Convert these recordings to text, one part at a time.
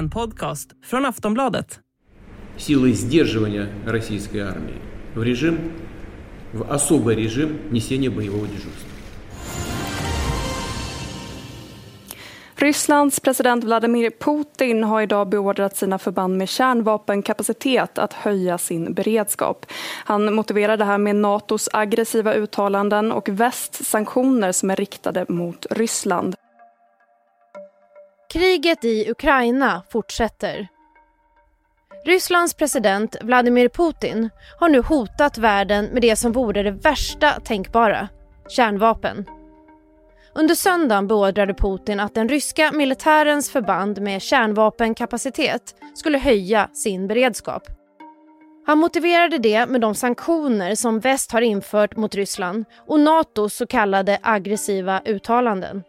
En podcast från Aftonbladet. Силой сдерживания российской армии в режим, в особый режим несения боевого дежурства. Rysslands president Vladimir Putin har idag beordrat sina förband med kärnvapenkapacitet att höja sin beredskap. Han motiverar det här med Natos aggressiva uttalanden och västs sanktioner som är riktade mot Ryssland. Kriget i Ukraina fortsätter. Rysslands president Vladimir Putin har nu hotat världen med det som vore det värsta tänkbara, kärnvapen. Under söndagen beordrade Putin att den ryska militärens förband med kärnvapenkapacitet skulle höja sin beredskap. Han motiverade det med de sanktioner som väst har infört mot Ryssland och Natos så kallade aggressiva uttalanden.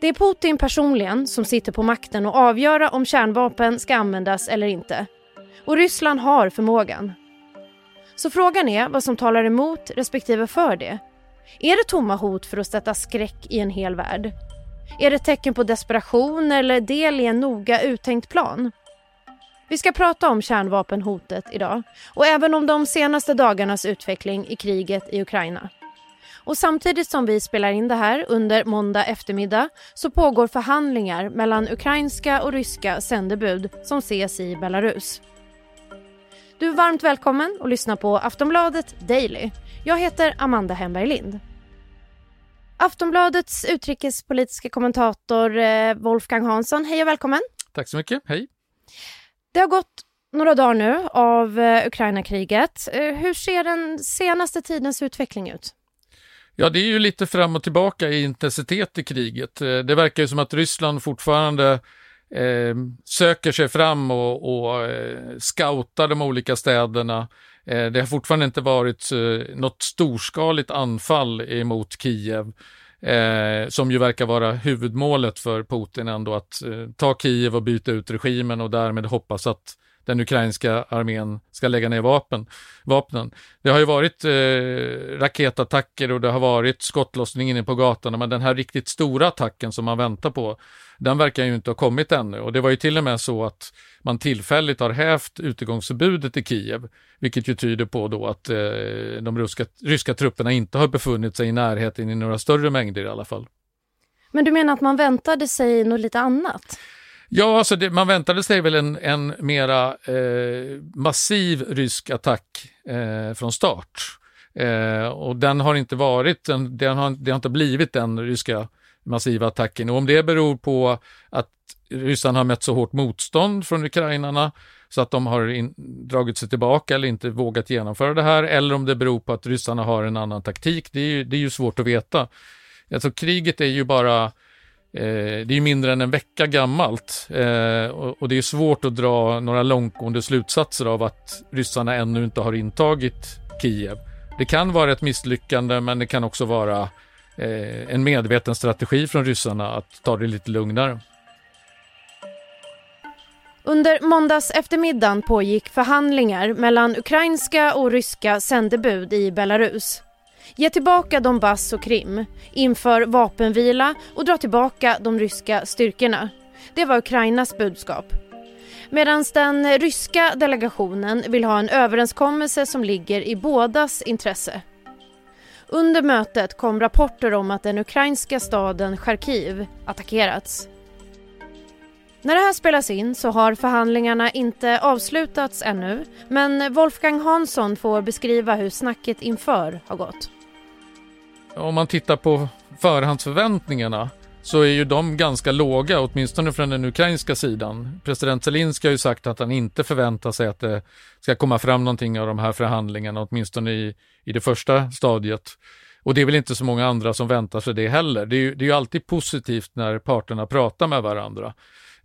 Det är Putin personligen som sitter på makten och avgöra om kärnvapen ska användas eller inte. Och Ryssland har förmågan. Så frågan är vad som talar emot respektive för det. Är det tomma hot för att sätta skräck i en hel värld? Är det tecken på desperation eller del i en noga uttänkt plan? Vi ska prata om kärnvapenhotet idag och även om de senaste dagarnas utveckling i kriget i Ukraina. Och samtidigt som vi spelar in det här under måndag eftermiddag så pågår förhandlingar mellan ukrainska och ryska sändebud som ses i Belarus. Du är varmt välkommen att lyssna på Aftonbladet Daily. Jag heter Amanda Hemberg Lind. Aftonbladets utrikespolitiska kommentator eh, Wolfgang Hansson, hej och välkommen. Tack så mycket, hej. Det har gått några dagar nu av eh, Ukraina-kriget. Eh, hur ser den senaste tidens utveckling ut? Ja, det är ju lite fram och tillbaka i intensitet i kriget. Eh, det verkar ju som att Ryssland fortfarande eh, söker sig fram och, och eh, scoutar de olika städerna. Eh, det har fortfarande inte varit eh, något storskaligt anfall emot Kiev. Eh, som ju verkar vara huvudmålet för Putin ändå att eh, ta Kiev och byta ut regimen och därmed hoppas att den ukrainska armén ska lägga ner vapen, vapnen. Det har ju varit eh, raketattacker och det har varit skottlossning inne på gatorna, men den här riktigt stora attacken som man väntar på, den verkar ju inte ha kommit ännu. Och det var ju till och med så att man tillfälligt har hävt utegångsförbudet i Kiev, vilket ju tyder på då att eh, de ryska, ryska trupperna inte har befunnit sig i närheten i några större mängder i alla fall. Men du menar att man väntade sig något lite annat? Ja, alltså det, man väntade sig väl en, en mera eh, massiv rysk attack eh, från start. Eh, och den har inte varit, den, den har, det har inte blivit den ryska massiva attacken. Och om det beror på att Ryssland har mött så hårt motstånd från ukrainarna så att de har in, dragit sig tillbaka eller inte vågat genomföra det här, eller om det beror på att ryssarna har en annan taktik, det är ju, det är ju svårt att veta. Alltså kriget är ju bara Eh, Eh, det är mindre än en vecka gammalt eh, och, och, det är svårt att dra några långtgående slutsatser av att ryssarna ännu inte har intagit Kiev. Det kan vara ett misslyckande men det kan också vara eh, en medveten strategi från ryssarna att ta det lite lugnare. Under måndags eftermiddagen pågick förhandlingar mellan ukrainska och ryska sändebud i Belarus. Ge tillbaka Donbass och Krim, inför vapenvila och dra tillbaka de ryska styrkorna. Det var Ukrainas budskap. Medan den ryska delegationen vill ha en överenskommelse som ligger i bådas intresse. Under mötet kom rapporter om att den ukrainska staden Charkiv attackerats. När det här spelas in så har förhandlingarna inte avslutats ännu men Wolfgang Hansson får beskriva hur snacket inför har gått. Om man tittar på förhandsförväntningarna så är ju de ganska låga, åtminstone från den ukrainska sidan. President Zelenskyj har ju sagt att han inte förväntar sig att det ska komma fram någonting av de här förhandlingarna, åtminstone i, i det första stadiet. Och det är väl inte så många andra som väntar sig det heller. Det är ju, det är ju alltid positivt när parterna pratar med varandra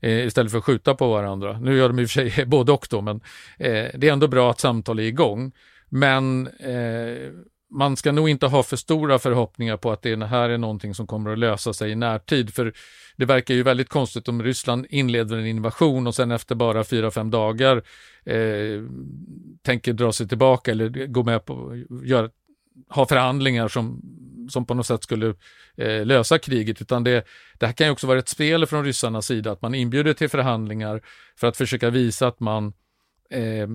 eh, istället för att skjuta på varandra. Nu gör de i och för sig både och då, men eh, det är ändå bra att samtal är igång. Men eh, man ska nog inte ha för stora förhoppningar på att det här är någonting som kommer att lösa sig i närtid, för det verkar ju väldigt konstigt om Ryssland inleder en invasion och sen efter bara fyra, fem dagar eh, tänker dra sig tillbaka eller gå med på, gör, ha förhandlingar som som på något sätt skulle eh, lösa kriget, utan det, det här kan ju också vara ett spel från ryssarnas sida, att man inbjuder till förhandlingar för att försöka visa att man eh,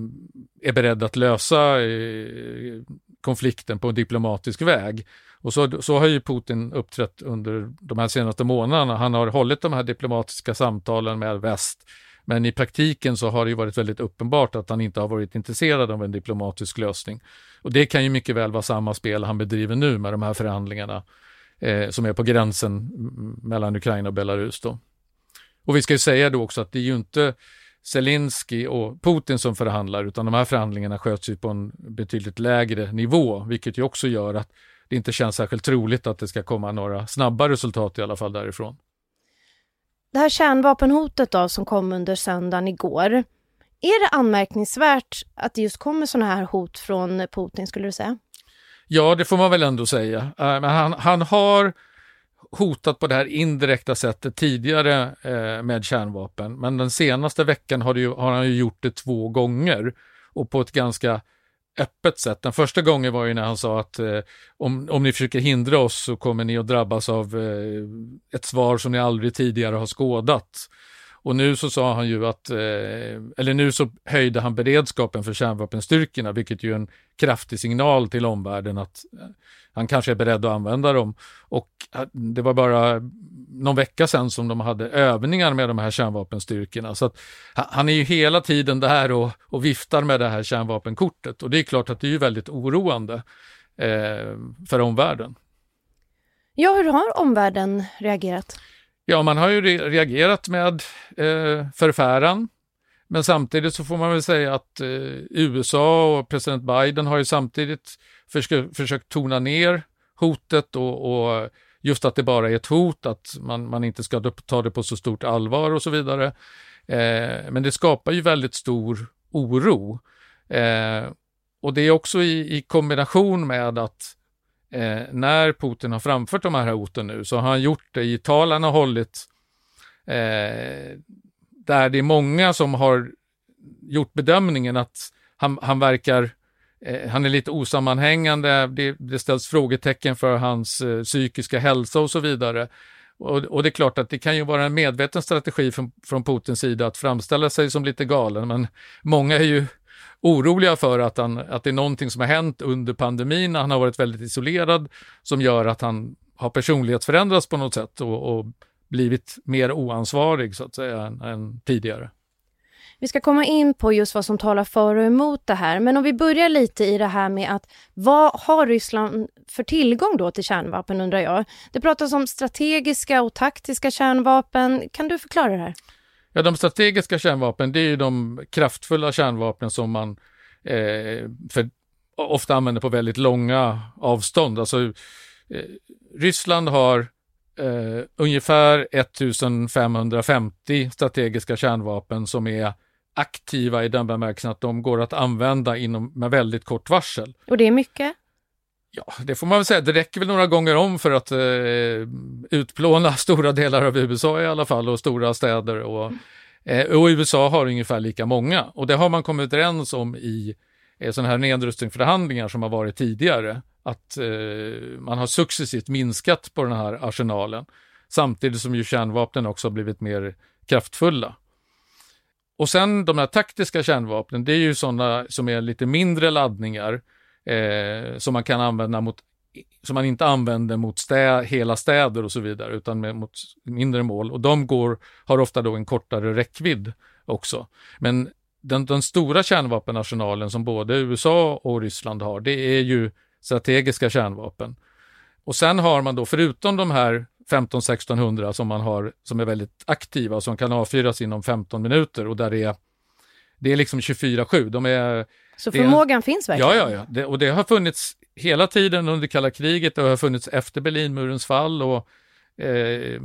är beredd att lösa eh, konflikten på en diplomatisk väg. Och så, så har ju Putin uppträtt under de här senaste månaderna. Han har hållit de här diplomatiska samtalen med väst, men i praktiken så har det ju varit väldigt uppenbart att han inte har varit intresserad av en diplomatisk lösning. Och det kan ju mycket väl vara samma spel han bedriver nu med de här förhandlingarna eh, som är på gränsen mellan Ukraina och Belarus. Då. Och vi ska ju säga då också att det är ju inte Zelensky och Putin som förhandlar, utan de här förhandlingarna sköts ju på en betydligt lägre nivå, vilket ju också gör att det inte känns särskilt troligt att det ska komma några snabba resultat i alla fall därifrån. Det här kärnvapenhotet då som kom under söndagen igår, är det anmärkningsvärt att det just kommer sådana här hot från Putin skulle du säga? Ja, det får man väl ändå säga. Uh, men han, han har hotat på det här indirekta sättet tidigare eh, med kärnvapen. Men den senaste veckan har, ju, har, han ju gjort det två gånger och på ett ganska öppet sätt. Den första gången var ju när han sa att eh, om, om ni försöker hindra oss så kommer ni att drabbas av eh, ett svar som ni aldrig tidigare har skådat. Och nu så sa han ju att, eh, eller nu så höjde han beredskapen för kärnvapenstyrkorna, vilket ju är en kraftig signal till omvärlden att eh, han kanske är beredd att använda dem. Och eh, det var bara någon vecka sedan som de hade övningar med de här kärnvapenstyrkorna. Så att han är ju hela tiden där och, och viftar med det här kärnvapenkortet och det är klart att det är ju väldigt oroande eh, för omvärlden. Ja, hur har omvärlden reagerat? Ja, man har ju reagerat med eh, förfäran. Men samtidigt så får man väl säga att eh, USA och president Biden har ju samtidigt försökt, försökt tona ner hotet och, och, just att det bara är ett hot, att man, man inte ska ta det på så stort allvar och så vidare. Eh, men det skapar ju väldigt stor oro. Eh, och det är också i, i kombination med att eh, när Putin har framfört de här hoten nu så har han gjort det i tal han har hållit eh, där det är många som har gjort bedömningen att han, han verkar eh, han är lite osammanhängande, det, det ställs frågetecken för hans eh, psykiska hälsa och så vidare. Och, och, det är klart att det kan ju vara en medveten strategi från, från Putins sida att framställa sig som lite galen, men många är ju oroliga för att, han, att det är någonting som har hänt under pandemin, han har varit väldigt isolerad, som gör att han har personlighetsförändrats på något sätt och, och blivit mer oansvarig så att säga än, än tidigare. Vi ska komma in på just vad som talar för och emot det här. Men om vi börjar lite i det här med att vad har Ryssland för tillgång då till kärnvapen undrar jag. Det pratas om strategiska och taktiska kärnvapen. Kan du förklara det här? Ja, de strategiska kärnvapen, det är ju de kraftfulla kärnvapnen som man eh, för, ofta använder på väldigt långa avstånd. Alltså, eh, Ryssland har eh, ungefär 1550 strategiska kärnvapen som är aktiva i den bemärkelsen att de går att använda inom, med väldigt kort varsel. Och det är mycket? Ja, det får man väl säga. Det räcker väl några gånger om för att eh, utplåna stora delar av USA i alla fall och stora städer. Och, eh, och USA har ungefär lika många. Och det har man kommit överens om i eh, sådana här nedrustningsförhandlingar som har varit tidigare. Att eh, man har successivt minskat på den här arsenalen. Samtidigt som ju kärnvapnen också har blivit mer kraftfulla. Och sen de här taktiska kärnvapnen, det är ju sådana som är lite mindre laddningar eh, som man kan använda mot som man inte använder mot stä, hela städer och så vidare, utan med, mot mindre mål. Och de går, har ofta då en kortare räckvidd också. Men den, den stora kärnvapenarsenalen som både USA och Ryssland har, det är ju strategiska kärnvapen. Och sen har man då, förutom de här 15-1600 som man har, som är väldigt aktiva och som kan avfyras inom 15 minuter och där det är, det är liksom 24-7. De är så förmågan är, finns verkligen? Ja, ja, ja. Det, och det har funnits hela tiden under kalla kriget, det har funnits efter Berlinmurens fall och eh,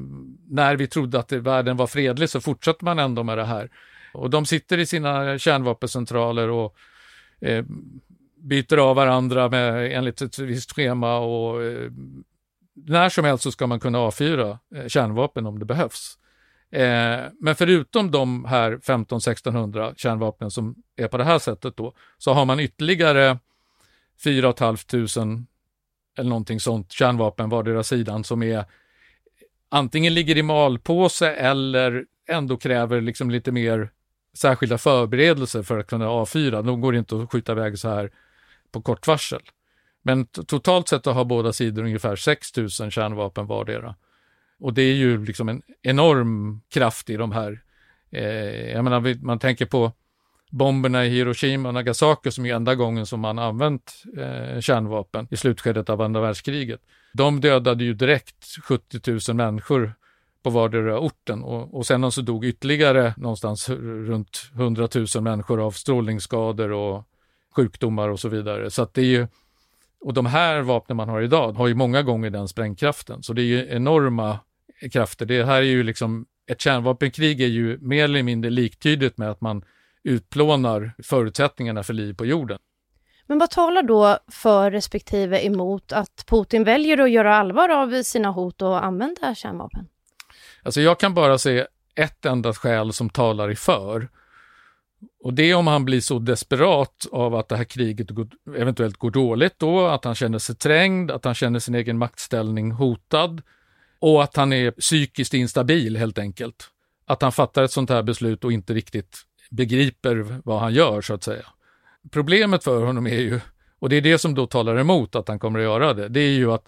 när vi trodde att världen var fredlig så fortsatte man ändå med det här. Och de sitter i sina kärnvapencentraler och eh, byter av varandra med, enligt ett visst schema och eh, när som helst så ska man kunna avfyra eh, kärnvapen om det behövs. Eh, men förutom de här 15-1600 kärnvapnen som är på det här sättet då, så har man ytterligare 4 500 eller någonting sånt, kärnvapen vardera sidan som är antingen ligger i malpåse eller ändå kräver liksom lite mer särskilda förberedelser för att kunna avfyra. De går inte att skjuta iväg så här på kort varsel. Men totalt sett har båda sidor ungefär 6 000 kärnvapen vardera. Och det är ju liksom en enorm kraft i de här. Eh, jag menar, man tänker på bomberna i Hiroshima och Nagasaki som är enda gången som man använt eh, kärnvapen i slutskedet av andra världskriget. De dödade ju direkt 70 000 människor på vardera orten och, och sen så dog ytterligare någonstans runt 100 000 människor av strålningsskador och sjukdomar och så vidare. Så att det är ju, och de här vapnen man har idag har ju många gånger den sprängkraften, så det är ju enorma krafter. Det här är ju liksom, ett kärnvapenkrig är ju mer eller mindre liktydigt med att man utplånar förutsättningarna för liv på jorden. Men vad talar då för respektive emot att Putin väljer att göra allvar av sina hot och använda kärnvapen? Alltså jag kan bara se ett enda skäl som talar i för. Och det är om han blir så desperat av att det här kriget eventuellt går dåligt då, att han känner sig trängd, att han känner sin egen maktställning hotad och att han är psykiskt instabil helt enkelt. Att han fattar ett sånt här beslut och inte riktigt begriper vad han gör så att säga. Problemet för honom är ju, och det är det som då talar emot att han kommer att göra det, det är ju att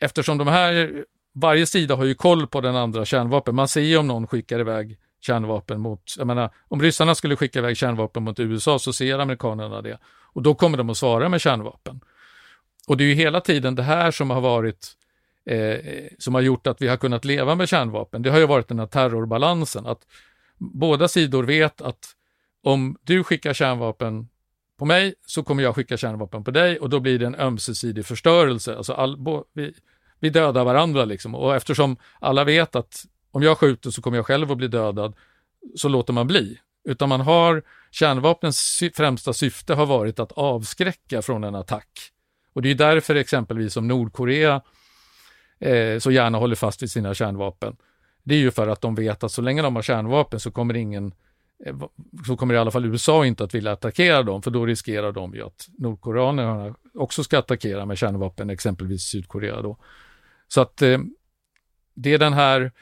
eftersom de här, varje sida har ju koll på den andra kärnvapen, man ser ju om någon skickar iväg kärnvapen mot, jag menar, om ryssarna skulle skicka iväg kärnvapen mot USA så ser amerikanerna det och då kommer de att svara med kärnvapen. Och det är ju hela tiden det här som har varit eh, som har gjort att vi har kunnat leva med kärnvapen. Det har ju varit den här terrorbalansen, att båda sidor vet att om du skickar kärnvapen på mig så kommer jag skicka kärnvapen på dig och då blir det en ömsesidig förstörelse. Alltså all, bo, vi, vi dödar varandra liksom och eftersom alla vet att om jag skjuter så kommer jag själv att bli dödad så låter man bli. Utan man har kärnvapnens främsta syfte har varit att avskräcka från en attack. Och det är därför exempelvis som Nordkorea eh, så gärna håller fast vid sina kärnvapen. Det är ju för att de vet att så länge de har kärnvapen så kommer ingen eh, så kommer i alla fall USA inte att vilja attackera dem, för då riskerar de ju att Nordkoreanerna också ska attackera med kärnvapen, exempelvis Sydkorea då. Så att eh, det är den här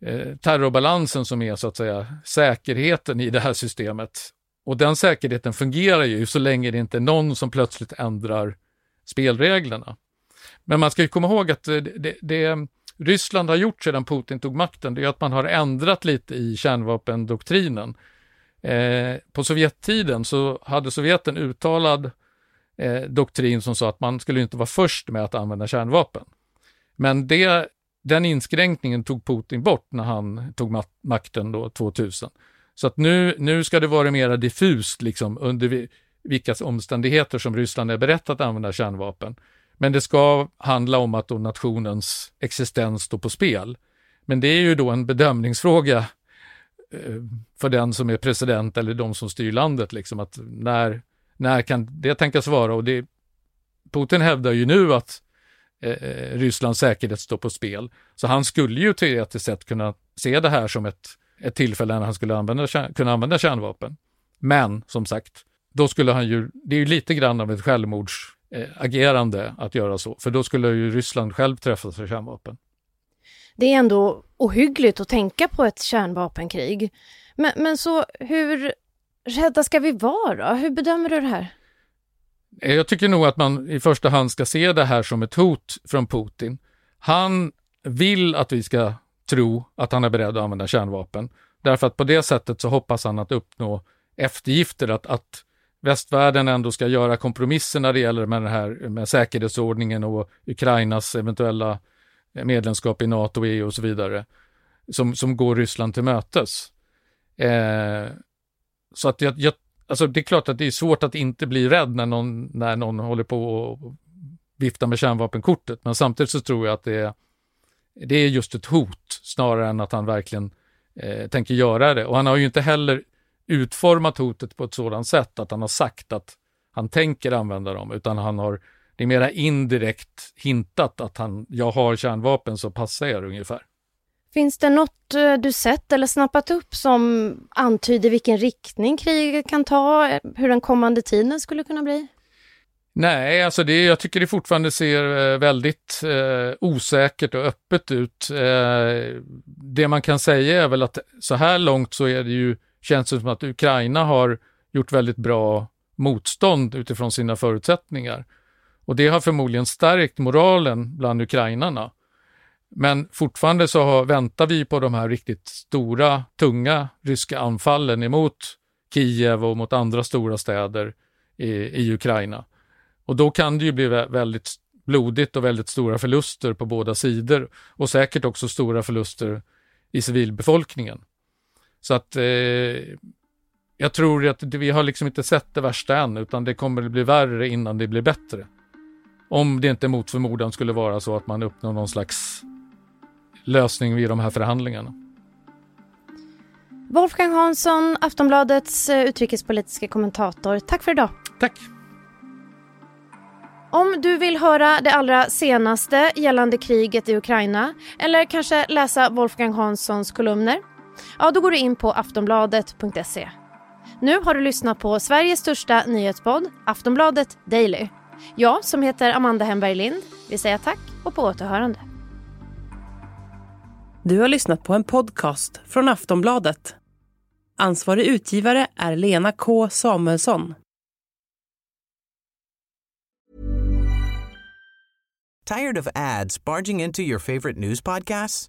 eh, terrorbalansen som är så att säga säkerheten i det här systemet. Och den säkerheten fungerar ju så länge det inte är någon som plötsligt ändrar spelreglerna. Men man ska ju komma ihåg att eh, det, det, det Ryssland har gjort sedan Putin tog makten, det är att man har ändrat lite i kärnvapendoktrinen. Eh, på Sovjettiden så hade Sovjet en uttalad eh, doktrin som sa att man skulle inte vara först med att använda kärnvapen. Men det, den inskränkningen tog Putin bort när han tog makten då 2000. Så att nu, nu ska det vara mer diffust liksom under vilka omständigheter som Ryssland är berett att använda kärnvapen. Men det ska handla om att då nationens existens står på spel. Men det är ju då en bedömningsfråga eh, för den som är president eller de som styr landet, liksom att när, när kan det tänkas vara? Och det, Putin hävdar ju nu att eh, eh Rysslands säkerhet står på spel. Så han skulle ju teoretiskt sett kunna se det här som ett, ett tillfälle när han skulle använda, kunna använda kärnvapen. Men som sagt, då skulle han ju, det är ju lite grann av ett självmords agerande att göra så, för då skulle ju Ryssland själv träffas för kärnvapen. Det är ändå ohyggligt att tänka på ett kärnvapenkrig. Men, men så hur rädda ska vi vara? Hur bedömer du det här? Eh, jag tycker nog att man i första hand ska se det här som ett hot från Putin. Han vill att vi ska tro att han är beredd att använda kärnvapen. Därför att på det sättet så hoppas han att uppnå eftergifter, att, att västvärlden ändå ska göra kompromisser när det gäller med, den här, med säkerhetsordningen och Ukrainas eventuella medlemskap i NATO, EU och så vidare, som, som går Ryssland till mötes. Eh, så att jag, jag, alltså det är klart att det är svårt att inte bli rädd när någon, när någon håller på och viftar med kärnvapenkortet, men samtidigt så tror jag att det är, det är just ett hot snarare än att han verkligen eh, tänker göra det. Och han har ju inte heller utformat hotet på ett sådant sätt att han har sagt att han tänker använda dem, utan han har det är mera indirekt hintat att han, jag har kärnvapen så passa er ungefär. Finns det något eh, du sett eller snappat upp som antyder vilken riktning kriget kan ta, hur den kommande tiden skulle kunna bli? Nej, alltså det, jag tycker det fortfarande ser eh, väldigt eh, osäkert och öppet ut. Eh, det man kan säga är väl att så här långt så är det ju, känns det som att Ukraina har gjort väldigt bra motstånd utifrån sina förutsättningar. Och det har förmodligen stärkt moralen bland ukrainarna. Men fortfarande så har, väntar vi på de här riktigt stora, tunga ryska anfallen emot Kiev och mot andra stora städer i, i Ukraina. Och då kan det ju bli väldigt blodigt och väldigt stora förluster på båda sidor och säkert också stora förluster i civilbefolkningen. Så att eh, jag tror att vi har liksom inte sett det värsta än, utan det kommer att bli värre innan det blir bättre. Om det inte mot förmodan skulle vara så att man uppnår någon slags lösning vid de här förhandlingarna. Wolfgang Hansson, Aftonbladets eh, utrikespolitiska kommentator. Tack för idag. Tack. Om du vill höra det allra senaste gällande kriget i Ukraina eller kanske läsa Wolfgang Hanssons kolumner, ja då går du in på aftonbladet.se. Nu har du lyssnat på Sveriges största nyhetspodd, Aftonbladet Daily. Jag som heter Amanda Hemberg Lind vill säga tack och på återhörande. Du har lyssnat på en podcast från Aftonbladet. Ansvarig utgivare är Lena K Samuelsson. Tired of ads barging into your favorite news podcasts?